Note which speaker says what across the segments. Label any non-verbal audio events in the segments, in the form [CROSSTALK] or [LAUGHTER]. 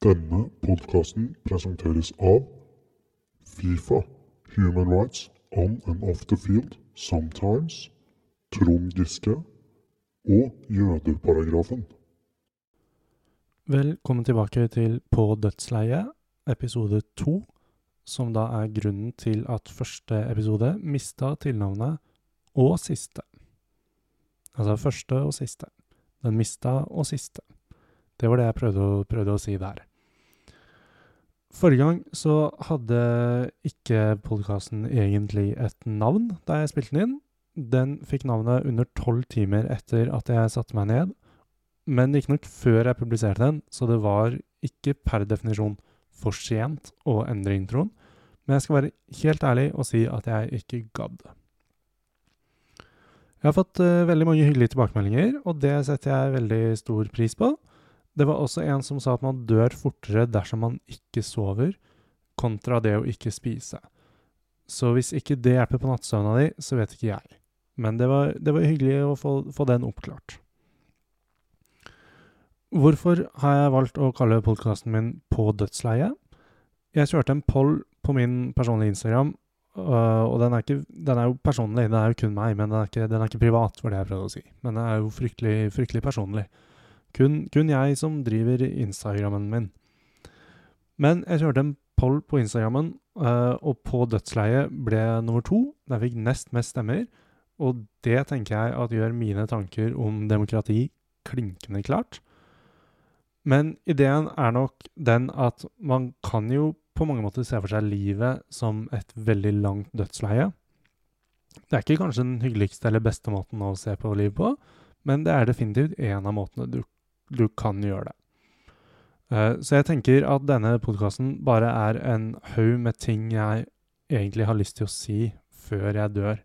Speaker 1: Denne podkasten presenteres av Fifa, Human Rights on and off the field, sometimes, Trond Giske og jødeparagrafen.
Speaker 2: Velkommen tilbake til På dødsleiet, episode to, som da er grunnen til at første episode mista tilnavnet og siste. Altså første og siste. Den mista og siste. Det var det jeg prøvde å, prøvde å si der. Forrige gang så hadde ikke podkasten egentlig et navn da jeg spilte den inn. Den fikk navnet under tolv timer etter at jeg satte meg ned, men riktignok før jeg publiserte den, så det var ikke per definisjon for sent å endre introen. Men jeg skal være helt ærlig og si at jeg ikke gadd. Jeg har fått uh, veldig mange hyggelige tilbakemeldinger, og det setter jeg veldig stor pris på. Det var også en som sa at man dør fortere dersom man ikke sover, kontra det å ikke spise. Så hvis ikke det hjelper på nattsøvna di, så vet ikke jeg. Men det var, det var hyggelig å få, få, den oppklart. Hvorfor har jeg valgt å kalle podkasten min På dødsleiet? Jeg kjørte en poll på min personlige Instagram Uh, og den er, ikke, den er, jo personlig, det er jo kun meg, men den er ikke, den er ikke privat, var det jeg prøvde å si. Men den er jo fryktelig, fryktelig personlig. Kun, kun, jeg som driver Instagrammen min. Men jeg kjørte en poll på Instagrammen, uh, og på dødsleiet ble nummer to. Der fikk nest mest stemmer. Og det tenker jeg at gjør mine tanker om demokrati klinkende klart. Men ideen er nok den at man kan jo på mange måter se for seg livet som et veldig langt dødsleie. Det er ikke kanskje den hyggeligste eller beste måten å se på livet på, men det er definitivt en av måtene du, du kan gjøre det. Uh, så jeg tenker at denne podkasten bare er en haug med ting jeg egentlig har lyst til å si før jeg dør.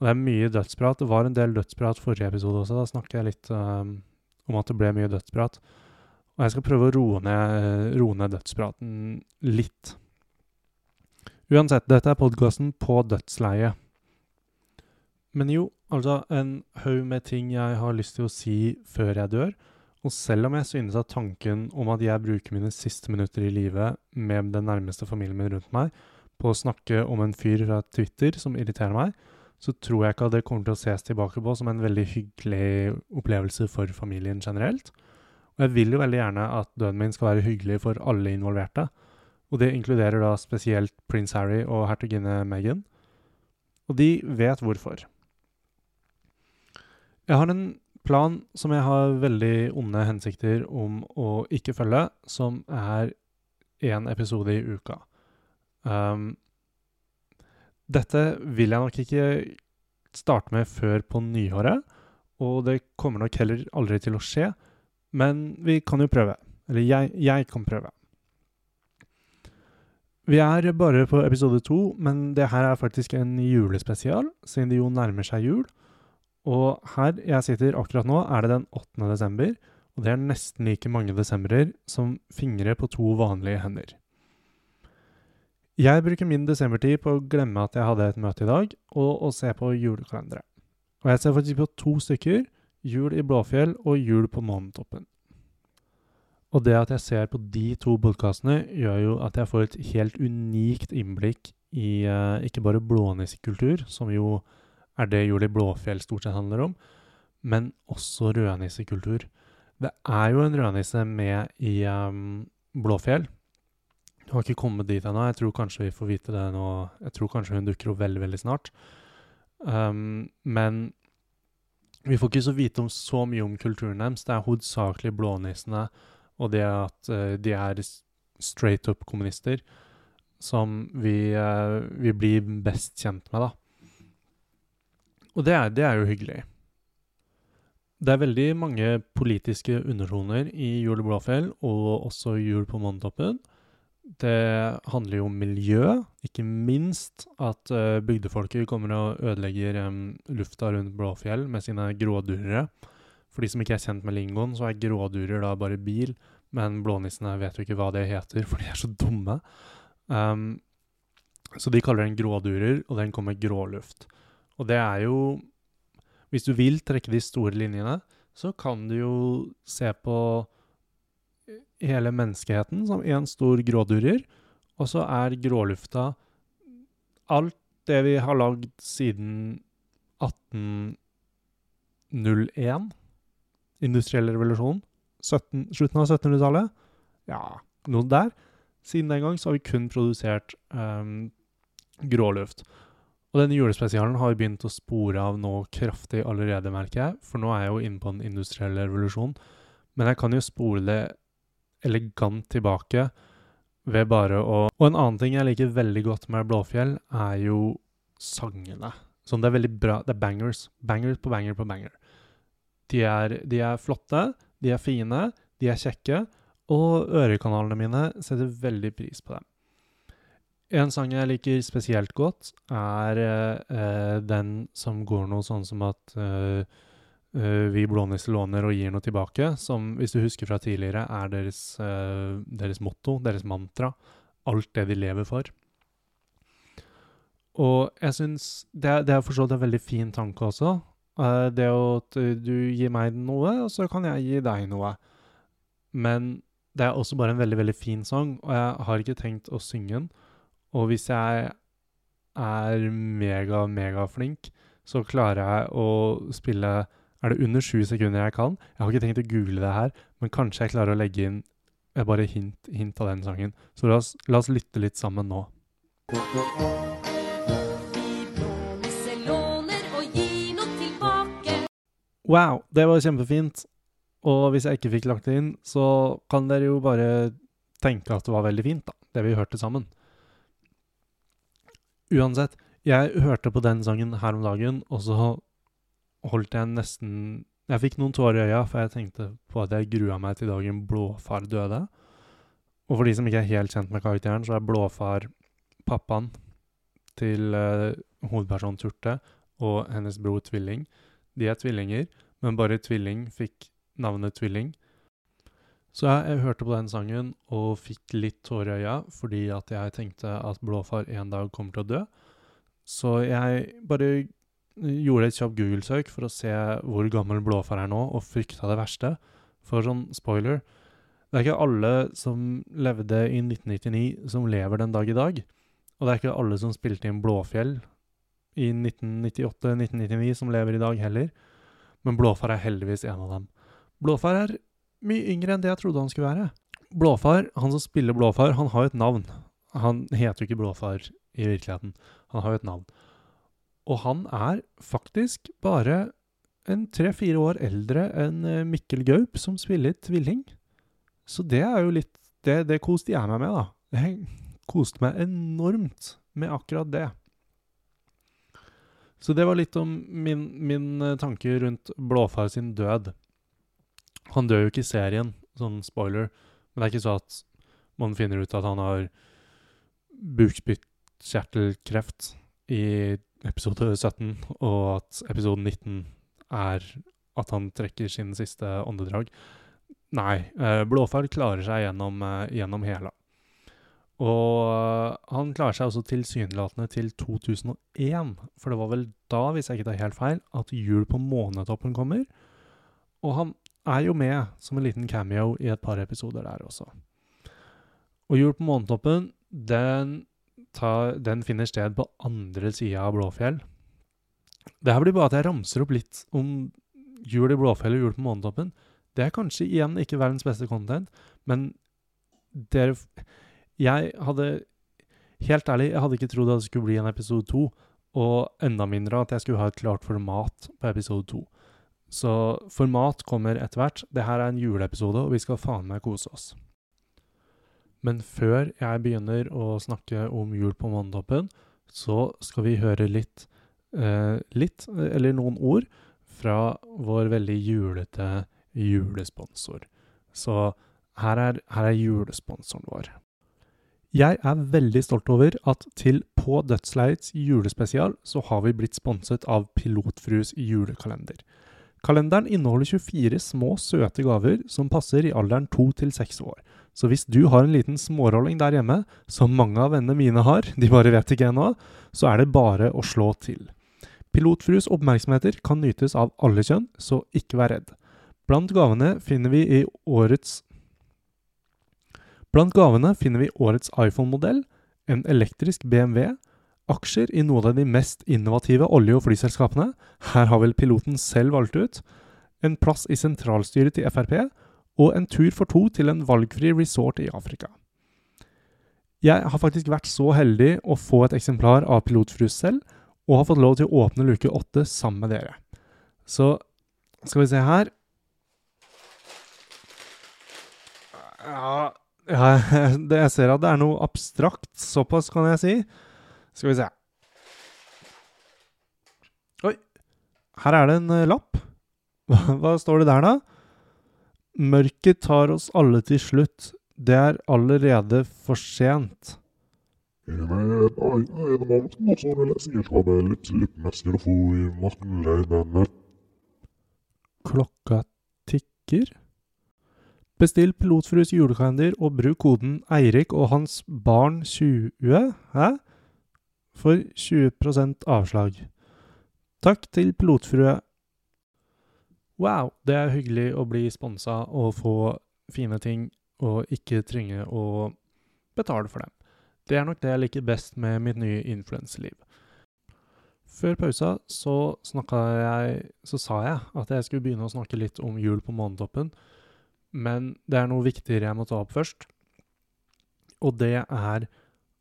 Speaker 2: Og det er mye dødsprat. Det var en del dødsprat forrige episode også. Da snakker jeg litt uh, om at det ble mye dødsprat. Og jeg skal prøve å roe ned, roe ned dødspraten litt. Uansett, dette er podkasten På dødsleiet. Men jo, altså en haug med ting jeg har lyst til å si før jeg dør. Og selv om jeg synes at tanken om at jeg bruker mine siste minutter i livet med den nærmeste familien min rundt meg på å snakke om en fyr fra Twitter som irriterer meg, så tror jeg ikke at det kommer til å ses tilbake på som en veldig hyggelig opplevelse for familien generelt. Og jeg vil jo veldig gjerne at døden min skal være hyggelig for alle involverte. Og det inkluderer da spesielt prins Harry og hertuginne Meghan. Og de vet hvorfor. Jeg har en plan som jeg har veldig onde hensikter om å ikke følge, som er én episode i uka. Um, dette vil jeg nok ikke starte med før på nyåret, og det kommer nok heller aldri til å skje. Men vi kan jo prøve. Eller jeg, jeg kan prøve. Vi er bare på episode to, men det her er faktisk en julespesial, siden det jo nærmer seg jul. Og her jeg sitter akkurat nå, er det den 8. desember, og det er nesten like mange desemberer som fingre på to vanlige hender. Jeg bruker min desembertid på å glemme at jeg hadde et møte i dag, og å se på julekalendere. Og jeg ser faktisk på to stykker, Jul i Blåfjell og Jul på Månetoppen. Og det at jeg ser på de to podkastene, gjør jo at jeg får et helt unikt innblikk i uh, ikke bare blånissekultur, som jo er det Juli Blåfjell stort sett handler om, men også rødnissekultur. Det er jo en rødnisse med i um, Blåfjell. Du har ikke kommet dit ennå. Jeg tror kanskje vi får vite det nå. Jeg tror kanskje hun dukker opp veldig, veldig snart. Um, men vi får ikke så vite om så mye om kulturen deres. Det er hovedsakelig blånissene og det at uh, de er straight up kommunister, som vi, uh, vi, blir best kjent med, da. Og det er, det er, jo hyggelig. Det er veldig mange politiske undertoner i Jul i Blåfjell, og også Jul på Månetoppen. Det handler jo om miljø, ikke minst at uh, bygdefolket kommer og ødelegger lufta rundt Blåfjell med sine grådurere. For de som ikke er kjent med lingoen, så er grådurer da bare bil. Men blånissene vet jo ikke hva det heter, [LAUGHS] for de er så dumme. Um, så de kaller den grådurer, og den kommer gråluft. Og det er jo Hvis du vil trekke de store linjene, så kan du jo se på hele menneskeheten som en stor grådurer, og så er grålufta alt det vi har lagd siden 1801. Industriell revolusjon. 17, slutten av 1700-tallet. Ja, noe der. Siden den gang så har vi kun produsert um, gråluft. Og denne julespesialen har begynt å spore av nå kraftig allerede, merker jeg. For nå er jeg jo inne på den industrielle revolusjonen. Men jeg kan jo spole det elegant tilbake ved bare å Og en annen ting jeg liker veldig godt med Blåfjell, er jo sangene. Sånn, det er veldig bra. Det er bangers. Bangers på banger på banger. De er, de er flotte, de er fine, de er kjekke, og ørekanalene mine setter veldig pris på dem. En sang jeg liker spesielt godt, er uh, den som går noe sånn som at uh, uh, vi blånisser låner og gir noe tilbake, som hvis du husker fra tidligere, er deres, deres motto, deres mantra. Alt det de lever for. Og jeg syns Det, er for så vidt en veldig fin tanke også. det at du gir meg noe, og så kan jeg gi deg noe. Men det er også bare en veldig, veldig fin sang, og jeg har ikke tenkt å synge den. Og hvis jeg er mega, megaflink, så klarer jeg å spille Er det under sju sekunder jeg kan? Jeg har ikke tenkt å google det her, men kanskje jeg klarer å legge inn bare hint, hint av den sangen. Så la oss, la oss lytte litt sammen nå. Wow, det var kjempefint. Og hvis jeg ikke fikk lagt det inn, så kan dere jo bare tenke at det var veldig fint, da, det vi hørte sammen. Uansett, jeg hørte på den sangen her om dagen, og så holdt jeg nesten Jeg fikk noen tårer i øya, for jeg tenkte på at jeg grua meg til dagen Blåfar døde. Og for de som ikke er helt kjent med karakteren, så er Blåfar pappaen til uh, hovedpersonen Turte og hennes bror Tvilling. De er tvillinger, men bare Tvilling fikk navnet Tvilling. Så jeg, jeg, hørte på den sangen og fikk litt tårer i øya fordi at jeg tenkte at Blåfar en dag kommer til å dø. Så jeg bare gjorde et kjapt Google-søk for å se hvor gammel Blåfar er nå, og frykta det verste. For sånn spoiler Det er ikke alle som levde i 1999, som lever den dag i dag. Og det er ikke alle som spilte inn Blåfjell i 1998-1999, som lever i dag heller. Men Blåfar er heldigvis en av dem. Blåfar er mye yngre enn det jeg trodde han skulle være. Blåfar, han som spiller Blåfar, han har jo et navn. Han heter jo ikke Blåfar i virkeligheten. Han har jo et navn. Og han er faktisk bare en tre-fire år eldre enn eh, Mikkel Gaup, som spiller tvilling. Så det er jo litt Det, det koste jeg meg med, da. Jeg koste meg enormt med akkurat det. Så det var litt om min, min eh, tanke rundt Blåfar sin død. Han dør jo ikke i serien, sånn spoiler, men det er ikke så at man finner ut at han har bukspyttkjertelkreft i episode 17, og at episode 19 er at han trekker sin siste åndedrag. Nei, Blåfall klarer seg gjennom, eh, gjennom hele. Og uh, han klarer seg også tilsynelatende til 2001, for det var vel da, hvis jeg ikke tar helt feil, at Jul på månetoppen kommer. Og han er jo med som en liten cameo i et par episoder der også. Og Jul på månetoppen, den, den, finner sted på andre sida av Blåfjell. Det her blir bare at jeg ramser opp litt om jul i Blåfjell og jul på månetoppen. Det er kanskje igjen ikke verdens beste content, men dere Jeg hadde Helt ærlig, jeg hadde ikke trodd at det skulle bli en episode to, og enda mindre at jeg skulle ha et klart format på episode to. Så format kommer etter hvert. Det her er en juleepisode, og vi skal faen meg kose oss. Men før jeg begynner å snakke om jul på Månetoppen, så skal vi høre litt, eh, litt, eller noen ord, fra vår veldig julete julesponsor. Så her er, her er julesponsoren vår. Jeg er veldig stolt over at til På dødsleiets julespesial så har vi blitt sponset av Pilotfrues julekalender. Kalenderen inneholder 24 små, søte gaver som passer i alderen 2 til 6 år. Så hvis du har en liten smårolling der hjemme, som mange av vennene mine har, de bare vet ikke ennå, så er det bare å slå til. Pilotfrues oppmerksomheter kan nytes av alle kjønn, så ikke vær redd. Blant gavene finner vi i årets Blant gavene finner vi årets iPhone-modell, en elektrisk BMW, aksjer i noen av de mest innovative olje- og flyselskapene, her har vel piloten selv valgt ut, en plass i sentralstyret til Frp, og en tur for to til en valgfri resort i Afrika. Jeg har faktisk vært så heldig å få et eksemplar av Pilotfrue selv, og har fått lov til å åpne luke åtte sammen med dere. Så skal vi se her Ja, ja [LAUGHS] det, Jeg ser at det er noe abstrakt. Såpass kan jeg si. Skal vi se. Oi. Her er det en uh, lapp. [LAUGHS] Hva, hva står det der, da? Mørket tar oss alle til slutt. Det er allerede for sent. Klokka tikker. Bestill Pilotfrues julekalender og bruk koden Eirik og hans barn 20 hæ? For 20% avslag. Takk til Pilotfrue. Wow, det er hyggelig å bli sponsa og få fine ting og ikke trenge å betale for dem. Det er nok det jeg liker best med mitt nye influenseliv. Før pausa så jeg Så sa jeg at jeg skulle begynne å snakke litt om jul på månetoppen. Men det er noe viktigere jeg må ta opp først. Og det er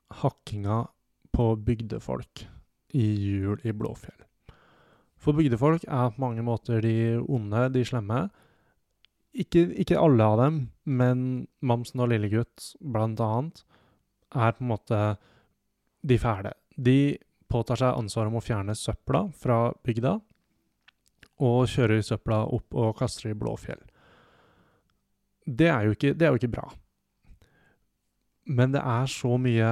Speaker 2: hakkinga på bygdefolk i jul i Blåfjell. For bygdefolk er på mange måter de onde, de slemme. Ikke, ikke alle av dem, men Mamsen og Lillegutt blant annet er på en måte de fæle. De påtar seg ansvaret om å fjerne søpla fra bygda, og kjører søpla opp og kaster i Blåfjell. Det er jo ikke, det er jo ikke bra. Men det er så mye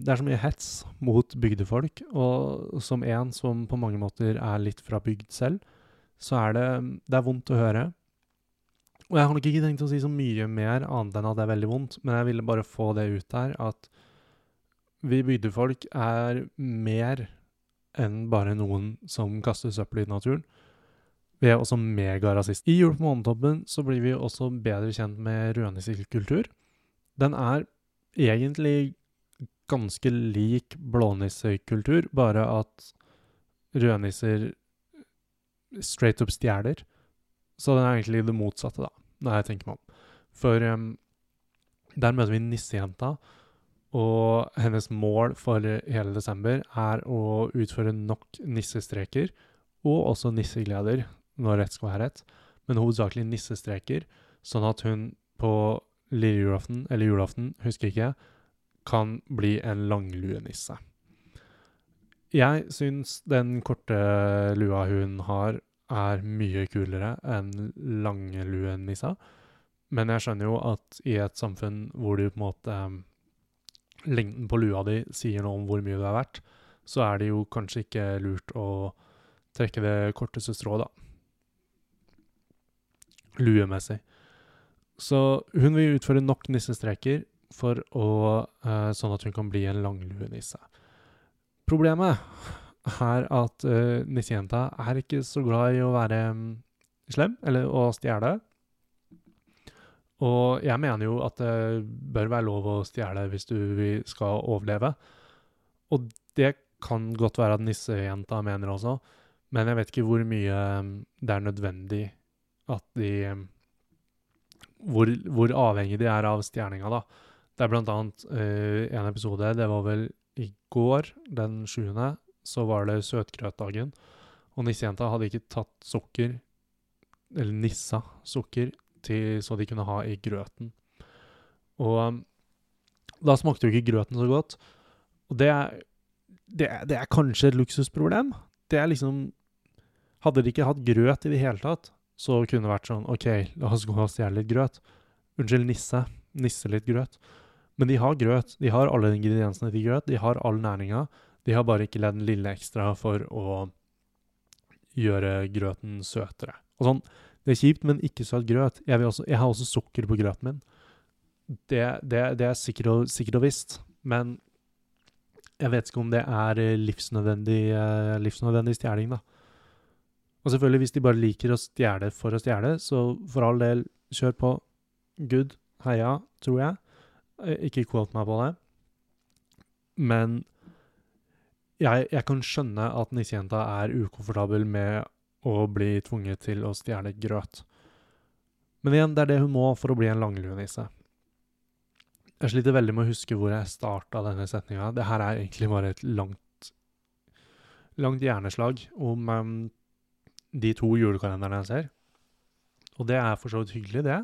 Speaker 2: Det er så mye hets mot bygdefolk, og som en som på mange måter er litt fra bygd selv, så er det Det er vondt å høre. Og jeg har nok ikke tenkt å si så mye mer annet enn at det er veldig vondt, men jeg ville bare få det ut der, at vi bygdefolk er mer enn bare noen som kaster søppel i naturen. Vi er også megarasister. I Jul på månetoppen så blir vi også bedre kjent med rødnissekultur. Den er egentlig ganske lik blånissekultur, bare at rødnisser straight up stjeler. Så den er egentlig det motsatte, da, når jeg tenker meg om. For um, der møter vi nissejenta, og hennes mål for hele desember er å utføre nok nissestreker, og også nissegleder, når rett skal være rett, men hovedsakelig nissestreker, sånn at hun på lille julaften, eller julaften, husker ikke, kan bli en langluenisse. Jeg syns den korte lua hun har, er mye kulere enn langluenissa. Men jeg skjønner jo at i et samfunn hvor du på en måte Lengden på lua di sier noe om hvor mye du er verdt, så er det jo kanskje ikke lurt å trekke det korteste strået, da. Luemessig. Så hun vil utføre nok nissestreker for å, uh, sånn at hun kan bli en langluenisse. Problemet er at uh, nissejenta er ikke så glad i å være um, slem, eller å stjele. Og jeg mener jo at det bør være lov å stjele hvis du skal overleve. Og det kan godt være at nissejenta mener også, men jeg vet ikke hvor mye um, det er nødvendig at de um, hvor, hvor avhengig de er av stjerninga, da. Det er blant annet uh, en episode, det var vel i går, den sjuende, så var det søtgrøtdagen. Og nissejenta hadde ikke tatt sukker, eller nissa sukker, til, så de kunne ha i grøten. Og um, da smakte jo ikke grøten så godt. Og det er, det, det er kanskje et luksusproblem. Det er liksom Hadde de ikke hatt grøt i det hele tatt, så kunne det vært sånn OK, la oss gå og stjele litt grøt. Unnskyld, nisse. Nisse litt grøt. Men de har grøt. De har alle ingrediensene til grøt. De har all næringa. De har bare ikke ledd den lille ekstra for å gjøre grøten søtere. Og sånn, Det er kjipt, men ikke søt grøt. Jeg, også, jeg, har også sukker på grøten min. Det, det, det er sikkert og, sikkert og, visst, men jeg vet ikke om det er livsnødvendig, eh, livsnødvendig stjeling, da. Og selvfølgelig, hvis de bare liker å stjele for å stjele, så for all del, kjør på. Good. Heia, tror jeg. Eh, Ikke quote meg på det. Men jeg, jeg kan skjønne at nissejenta er ukomfortabel med å bli tvunget til å stjele grøt. Men igjen, det er det hun må for å bli en langluenisse. Jeg sliter veldig med å huske hvor jeg starta denne setninga. Det her er egentlig bare et langt, langt hjerneslag om em, de to julekalenderne jeg ser. Og det er for så vidt hyggelig, det.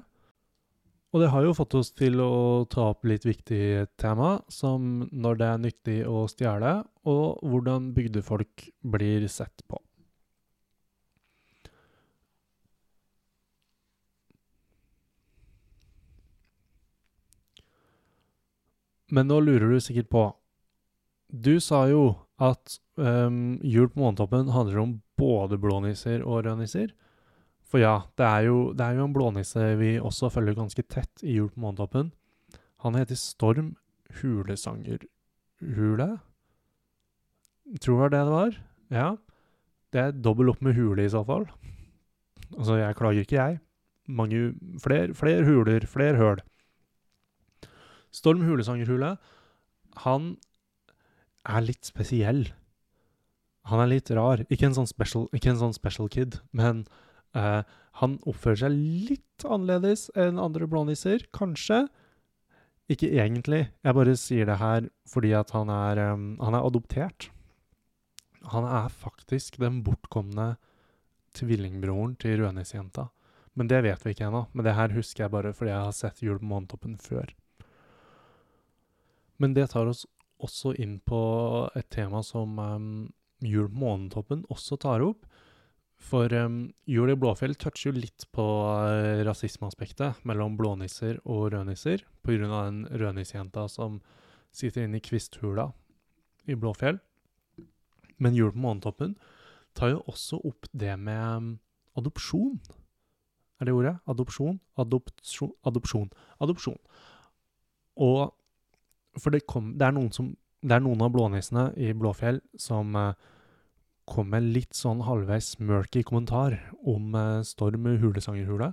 Speaker 2: Og det har jo fått oss til å ta opp litt viktig tema, som når det er nyttig å stjele, og hvordan bygdefolk blir sett på. Men nå lurer du sikkert på Du sa jo at um, jul på Månetoppen handler om både blånisser og rødnisser. For ja, det er, jo, det er jo en blånisse vi også følger ganske tett i Jul på Månetoppen. Han heter Storm Hulesangerhule. Tror det var det det var. Ja. Det er dobbel opp med hule i så fall. Altså, jeg klager ikke, jeg. Mange Flere fler huler, flere høl. Storm Hulesangerhule, han er litt spesiell. Han er litt rar. Ikke en sånn special, en sånn special kid, men uh, han oppfører seg litt annerledes enn andre blånisser, kanskje. Ikke egentlig, jeg bare sier det her fordi at han er, um, han er adoptert. Han er faktisk den bortkomne tvillingbroren til rødnissejenta. Men det vet vi ikke ennå. Men det her husker jeg bare fordi jeg har sett Jul på Månetoppen før. Men det tar oss også inn på et tema som um, Jul på Månetoppen også tar opp. For um, Jul i Blåfjell toucher jo litt på uh, rasismeaspektet mellom blånisser og rødnisser, pga. den rødnissejenta som sitter inne i kvisthula i Blåfjell. Men Jul på Månetoppen tar jo også opp det med um, adopsjon. Er det ordet? Adopsjon? Adopsjon? Adopsjon. Adopsjon. Og For det, kom, det, er noen som, det er noen av blånissene i Blåfjell som uh, kom med litt sånn halvveis murky kommentar om eh, Storm Hulesangerhule.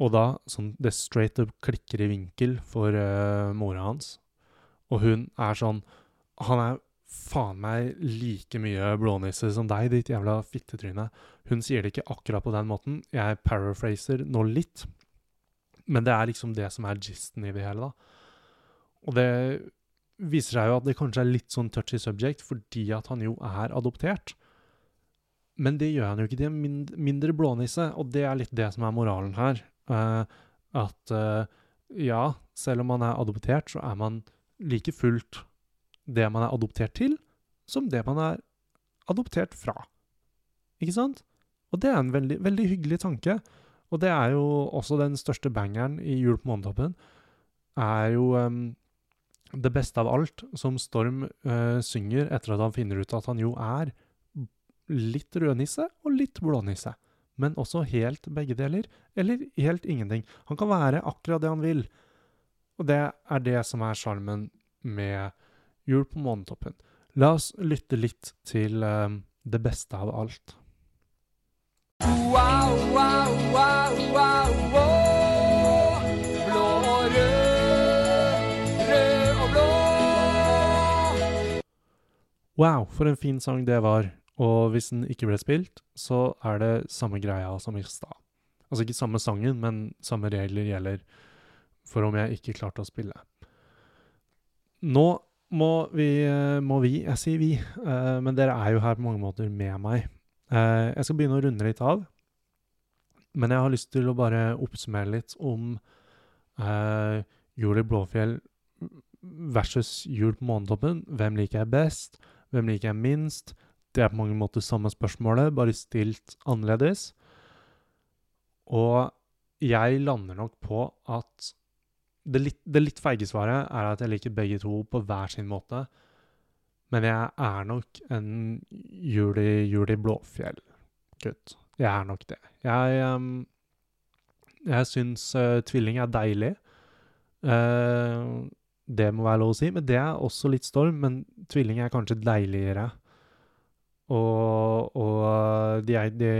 Speaker 2: Og da sånn det straight up klikker i vinkel for eh, mora hans. Og hun er sånn Han er faen meg like mye blånisse som deg, ditt jævla fittetryne. Hun sier det ikke akkurat på den måten. Jeg paraphraser nå litt. Men det er liksom det som er gisten i det hele, da. Og det viser seg jo at det kanskje er litt sånn touchy subject fordi at han jo er adoptert. Men det gjør han jo ikke til en mindre blånisse, og det er litt det som er moralen her. Uh, at uh, ja, selv om man er adoptert, så er man like fullt det man er adoptert til, som det man er adoptert fra. Ikke sant? Og det er en veldig, veldig hyggelig tanke. Og det er jo også den største bangeren i Jul på Månetoppen. Er jo um, det beste av alt som Storm uh, synger etter at han finner ut at han jo er litt rødnisse og litt blånisse. Men også helt begge deler, eller helt ingenting. Han kan være akkurat det han vil. Og det er det som er sjarmen med Jul på månetoppen. La oss lytte litt til um, det beste av alt.
Speaker 3: Wow, wow, wow, wow, wow.
Speaker 2: Wow, for en fin sang det var. Og hvis den ikke ble spilt, så er det samme greia som i stad. Altså ikke samme sangen, men samme regler gjelder for om jeg ikke klarte å spille. Nå må vi, eh, må vi jeg sier vi, uh, men dere er jo her på mange måter med meg. Uh, jeg skal begynne å runde litt av, men jeg har lyst til å bare oppsummere litt om uh, Jul i Blåfjell versus Jul på Månetoppen. Hvem liker jeg best? Hvem liker jeg minst? Det er på mange måter samme spørsmålet, bare stilt annerledes. Og jeg lander nok på at det litt, det litt feige svaret er at jeg liker begge to på hver sin måte. Men jeg er nok en Juli, Juli Blåfjell-gutt. Jeg er nok det. Jeg, um, jeg syns uh, tvilling er deilig. Uh, det må være lov å si. Men det er også litt storm. Men tvilling er kanskje deiligere. Og, og de er, de,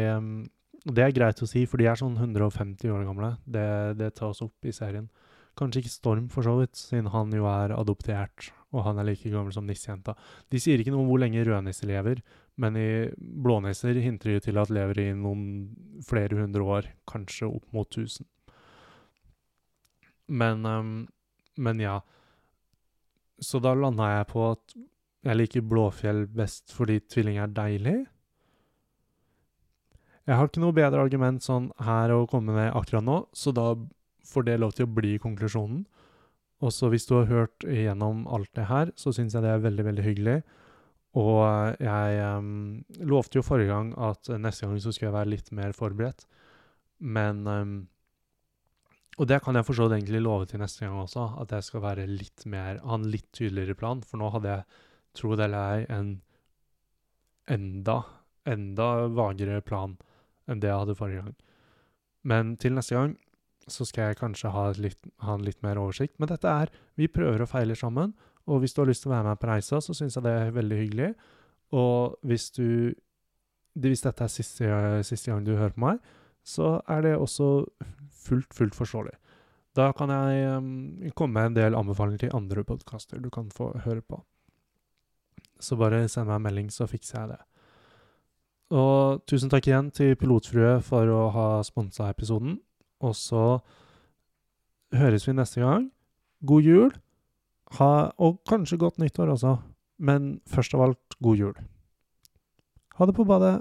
Speaker 2: det er greit å si, for de er sånn 150 år gamle. Det, det tas opp i serien. Kanskje ikke Storm, for så vidt, siden han jo er adoptert, og han er like gammel som nissejenta. De sier ikke noe om hvor lenge rødnisser lever, men i blånisser hinter de til at lever i noen flere hundre år, kanskje opp mot 1000. Men, um, men ja. Så da landa jeg på at jeg liker Blåfjell best fordi tvilling er deilig. Jeg har ikke noe bedre argument sånn her å komme med akkurat nå, så da får det lov til å bli konklusjonen. Og så hvis du har hørt igjennom alt det her, så syns jeg det er veldig, veldig hyggelig. Og jeg um, lovte jo forrige gang at neste gang så skulle jeg være litt mer forberedt. Men um, Og det kan jeg for så vidt egentlig love til neste gang også, at jeg skal være litt mer, ha en litt tydeligere plan. For nå hadde jeg, tro det eller ei, en enda, enda vagere plan enn det jeg hadde forrige gang. Men til neste gang så skal jeg kanskje ha, litt, ha en litt mer oversikt. Men dette er Vi prøver og feiler sammen. Og hvis du har lyst til å være med på reisa, så syns jeg det er veldig hyggelig. Og hvis du Hvis dette er siste, siste gang du hører på meg, så er det også fullt, fullt forståelig. Da kan jeg um, komme med en del anbefalinger til andre podkaster du kan få høre på. Så bare send meg en melding, så fikser jeg det. Og tusen takk igjen til Pilotfrue for å ha sponsa episoden. Og så høres vi neste gang. God jul. Ha, og kanskje godt nyttår også. Men først av alt, god jul. Ha det på badet.